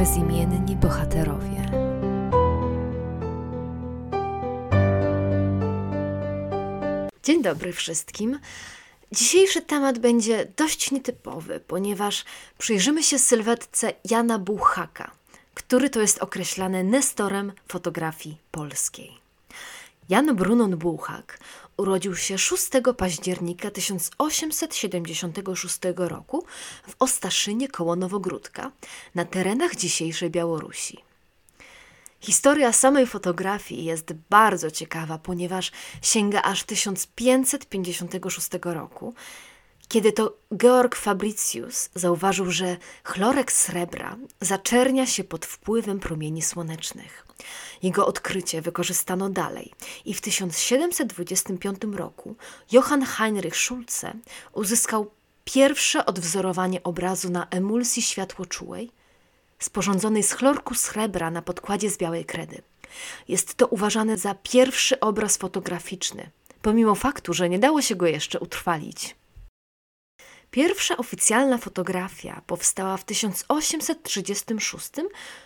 bezimienni bohaterowie. Dzień dobry wszystkim. Dzisiejszy temat będzie dość nietypowy, ponieważ przyjrzymy się sylwetce Jana Buchaka, który to jest określany nestorem fotografii polskiej. Jan Brunon Buchak urodził się 6 października 1876 roku w Ostaszynie koło Nowogródka na terenach dzisiejszej Białorusi. Historia samej fotografii jest bardzo ciekawa, ponieważ sięga aż 1556 roku, kiedy to Georg Fabricius zauważył, że chlorek srebra zaczernia się pod wpływem promieni słonecznych. Jego odkrycie wykorzystano dalej i w 1725 roku Johann Heinrich Schulze uzyskał pierwsze odwzorowanie obrazu na emulsji światłoczułej, sporządzonej z chlorku srebra na podkładzie z białej kredy. Jest to uważane za pierwszy obraz fotograficzny, pomimo faktu, że nie dało się go jeszcze utrwalić. Pierwsza oficjalna fotografia powstała w 1836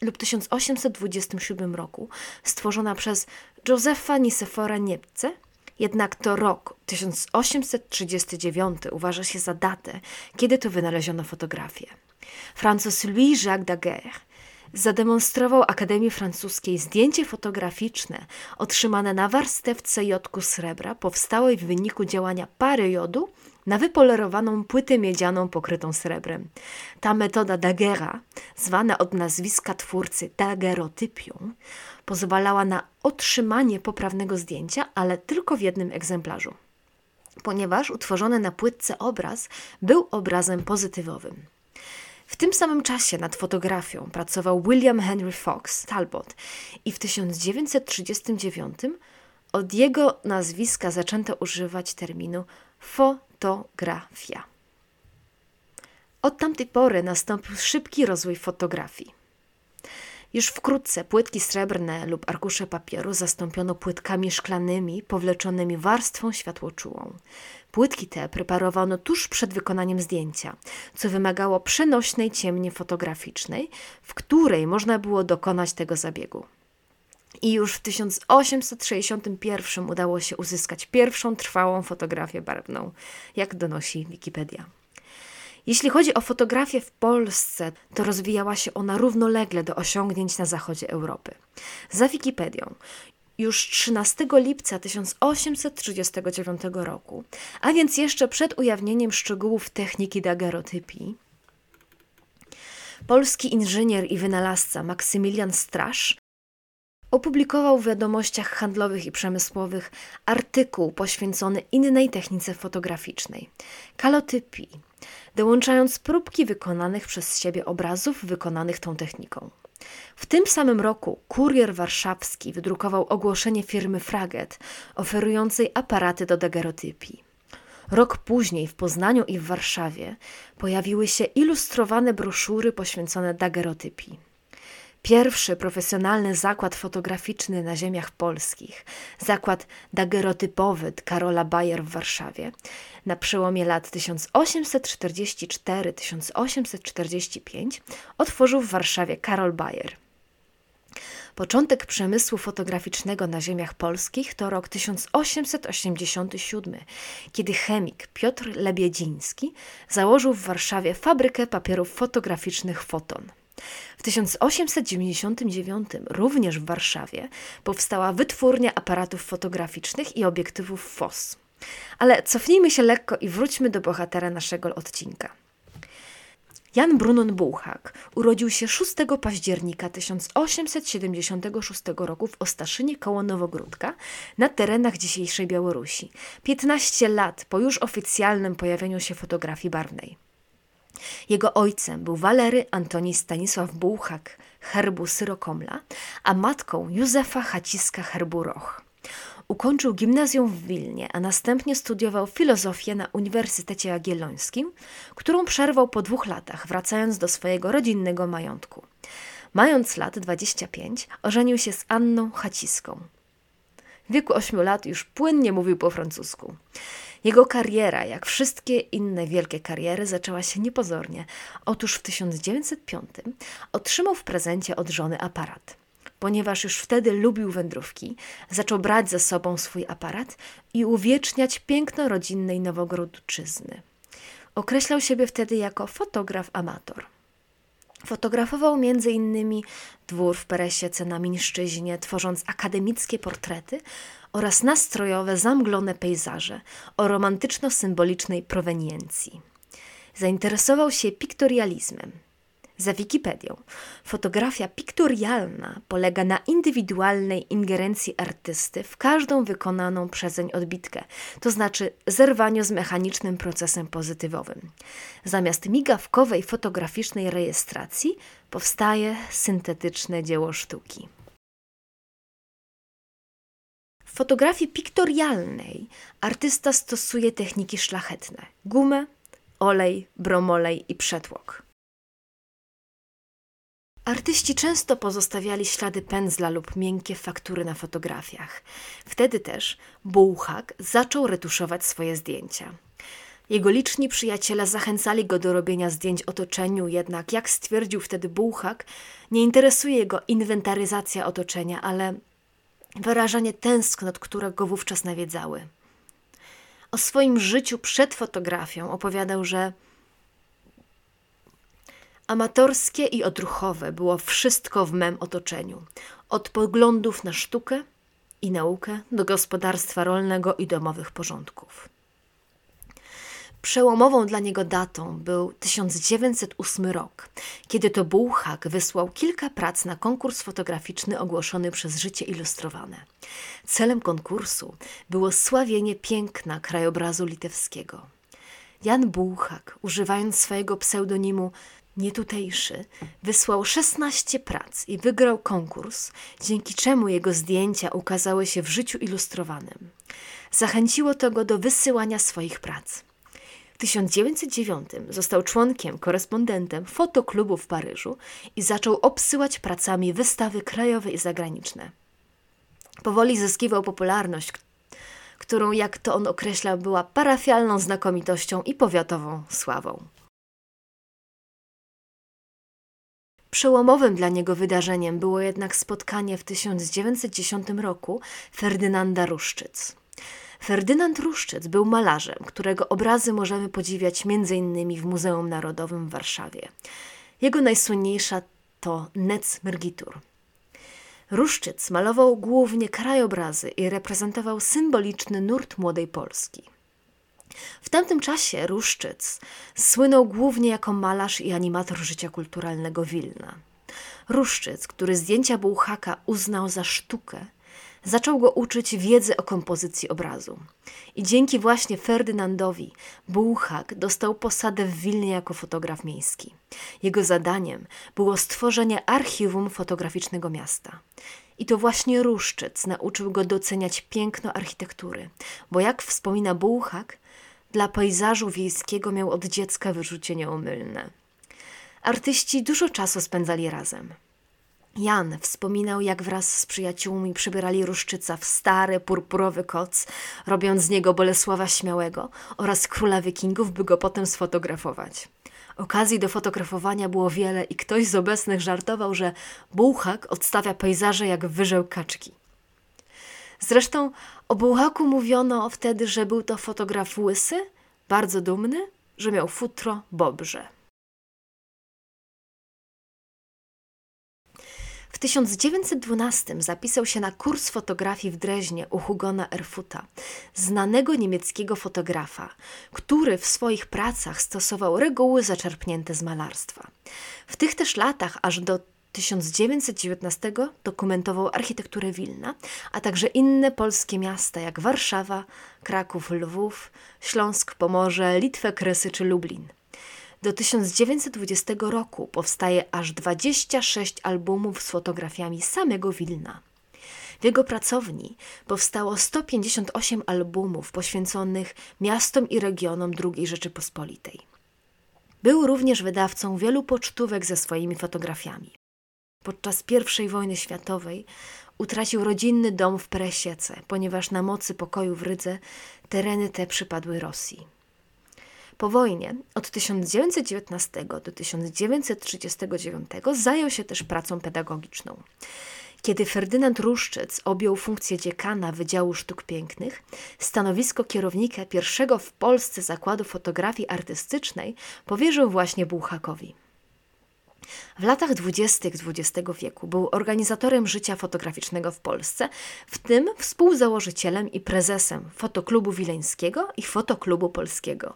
lub 1827 roku, stworzona przez Józefa Nicefora Niepce, jednak to rok 1839 uważa się za datę, kiedy to wynaleziono fotografię. Francuz Louis-Jacques Daguerre zademonstrował Akademii Francuskiej zdjęcie fotograficzne otrzymane na warstewce jodku srebra powstałej w wyniku działania pary jodu na wypolerowaną płytę miedzianą pokrytą srebrem. Ta metoda Daguerra, zwana od nazwiska twórcy daguerreotypią, pozwalała na otrzymanie poprawnego zdjęcia, ale tylko w jednym egzemplarzu, ponieważ utworzony na płytce obraz był obrazem pozytywowym. W tym samym czasie nad fotografią pracował William Henry Fox Talbot i w 1939 od jego nazwiska zaczęto używać terminu fotografia. Od tamtej pory nastąpił szybki rozwój fotografii. Już wkrótce płytki srebrne lub arkusze papieru zastąpiono płytkami szklanymi powleczonymi warstwą światłoczułą. Płytki te preparowano tuż przed wykonaniem zdjęcia, co wymagało przenośnej ciemni fotograficznej, w której można było dokonać tego zabiegu. I już w 1861 udało się uzyskać pierwszą trwałą fotografię barwną, jak donosi Wikipedia. Jeśli chodzi o fotografię w Polsce, to rozwijała się ona równolegle do osiągnięć na zachodzie Europy. Za Wikipedią, już 13 lipca 1839 roku, a więc jeszcze przed ujawnieniem szczegółów techniki dagerotypii, polski inżynier i wynalazca Maksymilian Strasz opublikował w wiadomościach handlowych i przemysłowych artykuł poświęcony innej technice fotograficznej kalotypii, dołączając próbki wykonanych przez siebie obrazów wykonanych tą techniką. W tym samym roku kurier warszawski wydrukował ogłoszenie firmy Fraget oferującej aparaty do dagerotypii. Rok później w Poznaniu i w Warszawie pojawiły się ilustrowane broszury poświęcone dagerotypii. Pierwszy profesjonalny zakład fotograficzny na ziemiach polskich, zakład dagerotypowy Karola Bayer w Warszawie, na przełomie lat 1844-1845 otworzył w Warszawie Karol Bayer. Początek przemysłu fotograficznego na ziemiach polskich to rok 1887, kiedy chemik Piotr Lebiedziński założył w Warszawie fabrykę papierów fotograficznych Foton. W 1899 również w Warszawie powstała wytwórnia aparatów fotograficznych i obiektywów FOS. Ale cofnijmy się lekko i wróćmy do bohatera naszego odcinka. Jan Brunon Buchak urodził się 6 października 1876 roku w Ostaszynie koło Nowogródka na terenach dzisiejszej Białorusi, 15 lat po już oficjalnym pojawieniu się fotografii barwnej. Jego ojcem był Walery Antoni Stanisław Bułchak herbu Syrokomla, a matką Józefa Haciska herbu Roch. Ukończył gimnazjum w Wilnie, a następnie studiował filozofię na Uniwersytecie Jagiellońskim, którą przerwał po dwóch latach, wracając do swojego rodzinnego majątku. Mając lat 25, ożenił się z Anną Haciską. W wieku 8 lat już płynnie mówił po francusku. Jego kariera, jak wszystkie inne wielkie kariery, zaczęła się niepozornie. Otóż w 1905 otrzymał w prezencie od żony aparat. Ponieważ już wtedy lubił wędrówki, zaczął brać ze sobą swój aparat i uwieczniać piękno rodzinnej Nowogrodczyzny. Określał siebie wtedy jako fotograf amator. Fotografował m.in. dwór w Peresiece na Mińszczyźnie, tworząc akademickie portrety oraz nastrojowe, zamglone pejzaże o romantyczno-symbolicznej proweniencji. Zainteresował się piktorializmem, za Wikipedią. Fotografia piktorialna polega na indywidualnej ingerencji artysty w każdą wykonaną przezeń odbitkę, to znaczy zerwaniu z mechanicznym procesem pozytywowym. Zamiast migawkowej fotograficznej rejestracji powstaje syntetyczne dzieło sztuki. W fotografii piktorialnej artysta stosuje techniki szlachetne: gumę, olej, bromolej i przetłok. Artyści często pozostawiali ślady pędzla lub miękkie faktury na fotografiach. Wtedy też Bułhak zaczął retuszować swoje zdjęcia. Jego liczni przyjaciele zachęcali go do robienia zdjęć otoczeniu, jednak jak stwierdził wtedy Bułhak, nie interesuje jego inwentaryzacja otoczenia, ale wyrażanie tęsknot, które go wówczas nawiedzały. O swoim życiu przed fotografią opowiadał, że Amatorskie i odruchowe było wszystko w mem otoczeniu. Od poglądów na sztukę i naukę do gospodarstwa rolnego i domowych porządków. Przełomową dla niego datą był 1908 rok, kiedy to Bułhak wysłał kilka prac na konkurs fotograficzny ogłoszony przez Życie Ilustrowane. Celem konkursu było sławienie piękna krajobrazu litewskiego. Jan Bułhak, używając swojego pseudonimu nietutejszy, wysłał 16 prac i wygrał konkurs, dzięki czemu jego zdjęcia ukazały się w życiu ilustrowanym. Zachęciło to go do wysyłania swoich prac. W 1909 został członkiem, korespondentem fotoklubu w Paryżu i zaczął obsyłać pracami wystawy krajowe i zagraniczne. Powoli zyskiwał popularność, którą, jak to on określał, była parafialną znakomitością i powiatową sławą. Przełomowym dla niego wydarzeniem było jednak spotkanie w 1910 roku Ferdynanda Ruszczyc. Ferdynand Ruszczyc był malarzem, którego obrazy możemy podziwiać m.in. w Muzeum Narodowym w Warszawie. Jego najsłynniejsza to Nec Mergitur. Ruszczyc malował głównie krajobrazy i reprezentował symboliczny nurt młodej Polski. W tamtym czasie Ruszczyc słynął głównie jako malarz i animator życia kulturalnego Wilna. Ruszczyc, który zdjęcia Bułhaka uznał za sztukę, zaczął go uczyć wiedzy o kompozycji obrazu. I dzięki właśnie Ferdynandowi Bułhak dostał posadę w Wilnie jako fotograf miejski. Jego zadaniem było stworzenie archiwum fotograficznego miasta. I to właśnie Ruszczyc nauczył go doceniać piękno architektury, bo jak wspomina Bułhak, dla pejzażu wiejskiego miał od dziecka wyrzucie nieomylne. Artyści dużo czasu spędzali razem. Jan wspominał, jak wraz z przyjaciółmi przybierali Ruszczyca w stary, purpurowy koc, robiąc z niego Bolesława Śmiałego oraz króla wikingów, by go potem sfotografować. Okazji do fotografowania było wiele i ktoś z obecnych żartował, że Bułhak odstawia pejzaże jak wyżeł kaczki. Zresztą o Bułhaku mówiono wtedy, że był to fotograf łysy, bardzo dumny, że miał futro bobrze. W 1912 zapisał się na kurs fotografii w Dreźnie u Hugona Erfuta, znanego niemieckiego fotografa, który w swoich pracach stosował reguły zaczerpnięte z malarstwa. W tych też latach, aż do 1919 dokumentował architekturę Wilna, a także inne polskie miasta jak Warszawa, Kraków, Lwów, Śląsk, Pomorze, Litwę, Kresy czy Lublin. Do 1920 roku powstaje aż 26 albumów z fotografiami samego Wilna. W jego pracowni powstało 158 albumów poświęconych miastom i regionom II Rzeczypospolitej. Był również wydawcą wielu pocztówek ze swoimi fotografiami. Podczas I wojny światowej utracił rodzinny dom w Presiece, ponieważ na mocy pokoju w Rydze tereny te przypadły Rosji. Po wojnie od 1919 do 1939 zajął się też pracą pedagogiczną. Kiedy Ferdynand Ruszczyc objął funkcję dziekana Wydziału Sztuk Pięknych, stanowisko kierownika pierwszego w Polsce zakładu fotografii artystycznej powierzył właśnie Bułhakowi. W latach dwudziestych XX wieku był organizatorem życia fotograficznego w Polsce, w tym współzałożycielem i prezesem Fotoklubu Wileńskiego i Fotoklubu Polskiego.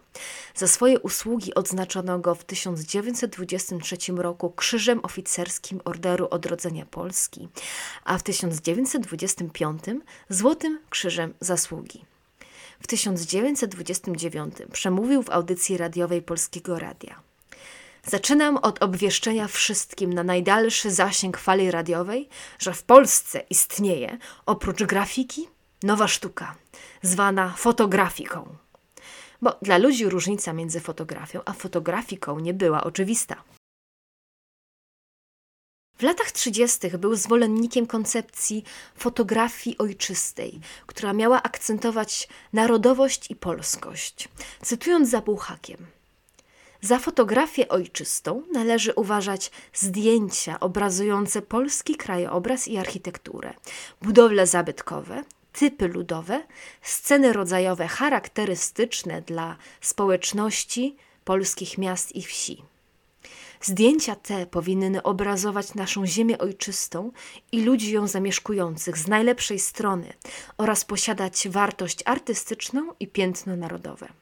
Za swoje usługi odznaczono go w 1923 roku Krzyżem Oficerskim Orderu Odrodzenia Polski, a w 1925 Złotym Krzyżem Zasługi. W 1929 przemówił w audycji radiowej Polskiego Radia. Zaczynam od obwieszczenia wszystkim na najdalszy zasięg fali radiowej, że w Polsce istnieje, oprócz grafiki, nowa sztuka, zwana fotografiką. Bo dla ludzi różnica między fotografią a fotografiką nie była oczywista. W latach 30. był zwolennikiem koncepcji fotografii ojczystej, która miała akcentować narodowość i polskość. Cytując za Bułhakiem – za fotografię ojczystą należy uważać zdjęcia obrazujące polski krajobraz i architekturę, budowle zabytkowe, typy ludowe, sceny rodzajowe charakterystyczne dla społeczności polskich miast i wsi. Zdjęcia te powinny obrazować naszą ziemię ojczystą i ludzi ją zamieszkujących z najlepszej strony oraz posiadać wartość artystyczną i piętno narodowe.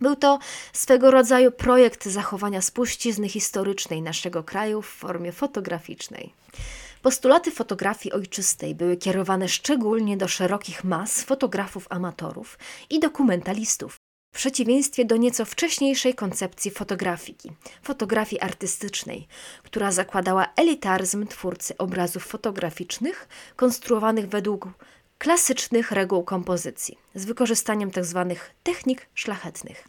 Był to swego rodzaju projekt zachowania spuścizny historycznej naszego kraju w formie fotograficznej. Postulaty fotografii ojczystej były kierowane szczególnie do szerokich mas fotografów amatorów i dokumentalistów, w przeciwieństwie do nieco wcześniejszej koncepcji fotografiki, fotografii artystycznej, która zakładała elitaryzm twórcy obrazów fotograficznych konstruowanych według klasycznych reguł kompozycji z wykorzystaniem tzw. Tak technik szlachetnych.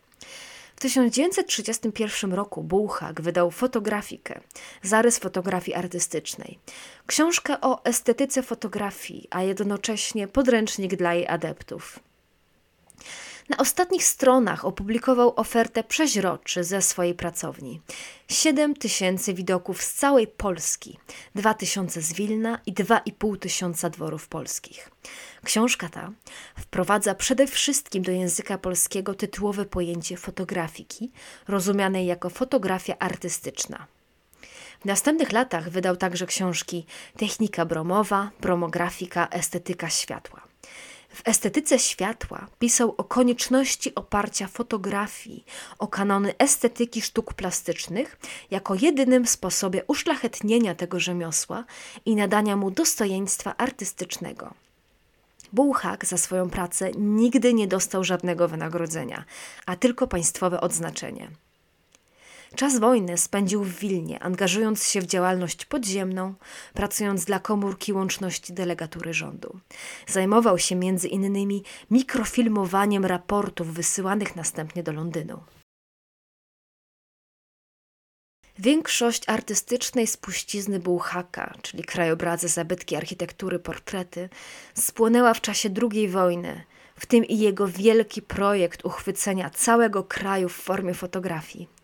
W 1931 roku Bułhak wydał fotografikę, zarys fotografii artystycznej, książkę o estetyce fotografii, a jednocześnie podręcznik dla jej adeptów. Na ostatnich stronach opublikował ofertę przeźroczy ze swojej pracowni. 7 tysięcy widoków z całej Polski, 2 tysiące z Wilna i 2,5 tysiąca dworów polskich. Książka ta wprowadza przede wszystkim do języka polskiego tytułowe pojęcie fotografiki, rozumianej jako fotografia artystyczna. W następnych latach wydał także książki Technika bromowa, bromografika, estetyka światła. W estetyce światła pisał o konieczności oparcia fotografii o kanony estetyki sztuk plastycznych jako jedynym sposobie uszlachetnienia tego rzemiosła i nadania mu dostojeństwa artystycznego. Bułhak za swoją pracę nigdy nie dostał żadnego wynagrodzenia, a tylko państwowe odznaczenie. Czas wojny spędził w Wilnie, angażując się w działalność podziemną, pracując dla komórki łączności delegatury rządu. Zajmował się między innymi mikrofilmowaniem raportów wysyłanych następnie do Londynu. Większość artystycznej spuścizny Bułhaka, czyli krajobrazy, zabytki architektury, portrety, spłonęła w czasie II wojny, w tym i jego wielki projekt uchwycenia całego kraju w formie fotografii.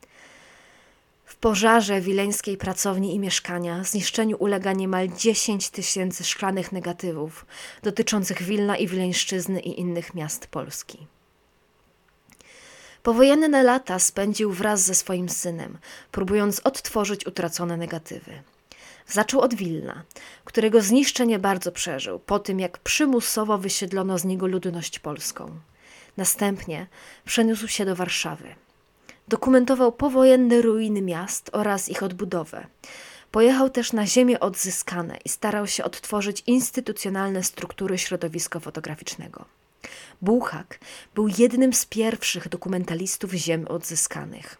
W pożarze wileńskiej pracowni i mieszkania zniszczeniu ulega niemal 10 tysięcy szklanych negatywów dotyczących Wilna i Wileńszczyzny i innych miast Polski. Powojenne lata spędził wraz ze swoim synem, próbując odtworzyć utracone negatywy. Zaczął od Wilna, którego zniszczenie bardzo przeżył, po tym jak przymusowo wysiedlono z niego ludność polską. Następnie przeniósł się do Warszawy. Dokumentował powojenne ruiny miast oraz ich odbudowę. Pojechał też na ziemię odzyskane i starał się odtworzyć instytucjonalne struktury środowiska fotograficznego. Bułhak był jednym z pierwszych dokumentalistów ziem odzyskanych.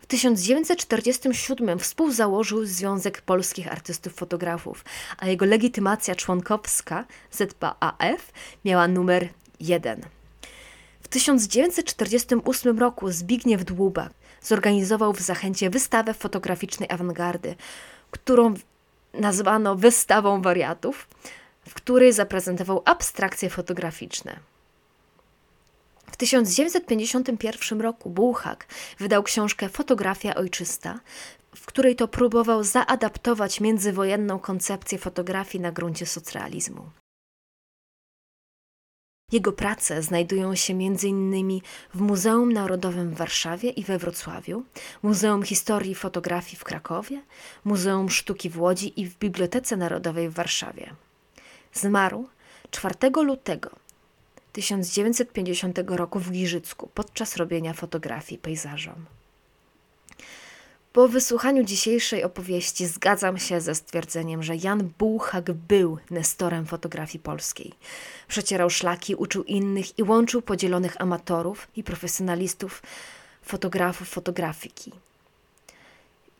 W 1947 współzałożył Związek Polskich Artystów Fotografów, a jego legitymacja członkowska ZPAF miała numer 1. W 1948 roku Zbigniew Dłubak zorganizował w Zachęcie wystawę fotograficznej awangardy, którą nazwano wystawą wariatów, w której zaprezentował abstrakcje fotograficzne. W 1951 roku Bułhak wydał książkę Fotografia ojczysta, w której to próbował zaadaptować międzywojenną koncepcję fotografii na gruncie socrealizmu. Jego prace znajdują się m.in. w Muzeum Narodowym w Warszawie i we Wrocławiu, Muzeum Historii i Fotografii w Krakowie, Muzeum Sztuki w Łodzi i w Bibliotece Narodowej w Warszawie. Zmarł 4 lutego 1950 roku w Giżycku podczas robienia fotografii pejzażom. Po wysłuchaniu dzisiejszej opowieści zgadzam się ze stwierdzeniem, że Jan Bułhak był nestorem fotografii polskiej. Przecierał szlaki, uczył innych i łączył podzielonych amatorów i profesjonalistów, fotografów fotografiki.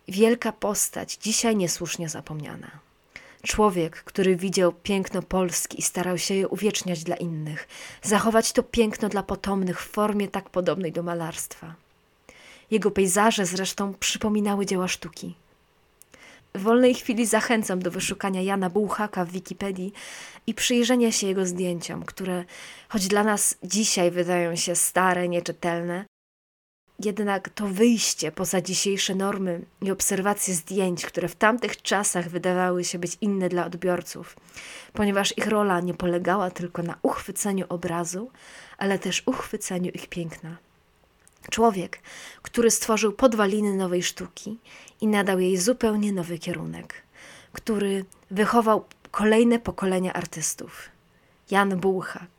Wielka postać, dzisiaj niesłusznie zapomniana. Człowiek, który widział piękno Polski i starał się je uwieczniać dla innych, zachować to piękno dla potomnych w formie tak podobnej do malarstwa. Jego pejzaże zresztą przypominały dzieła sztuki. W wolnej chwili zachęcam do wyszukania Jana Bułhaka w Wikipedii i przyjrzenia się jego zdjęciom, które, choć dla nas dzisiaj wydają się stare, nieczytelne, jednak to wyjście poza dzisiejsze normy i obserwacje zdjęć, które w tamtych czasach wydawały się być inne dla odbiorców, ponieważ ich rola nie polegała tylko na uchwyceniu obrazu, ale też uchwyceniu ich piękna. Człowiek, który stworzył podwaliny nowej sztuki i nadał jej zupełnie nowy kierunek, który wychował kolejne pokolenia artystów. Jan Bułhak,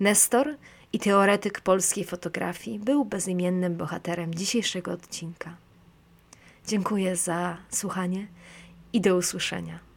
Nestor i teoretyk polskiej fotografii, był bezimiennym bohaterem dzisiejszego odcinka. Dziękuję za słuchanie i do usłyszenia.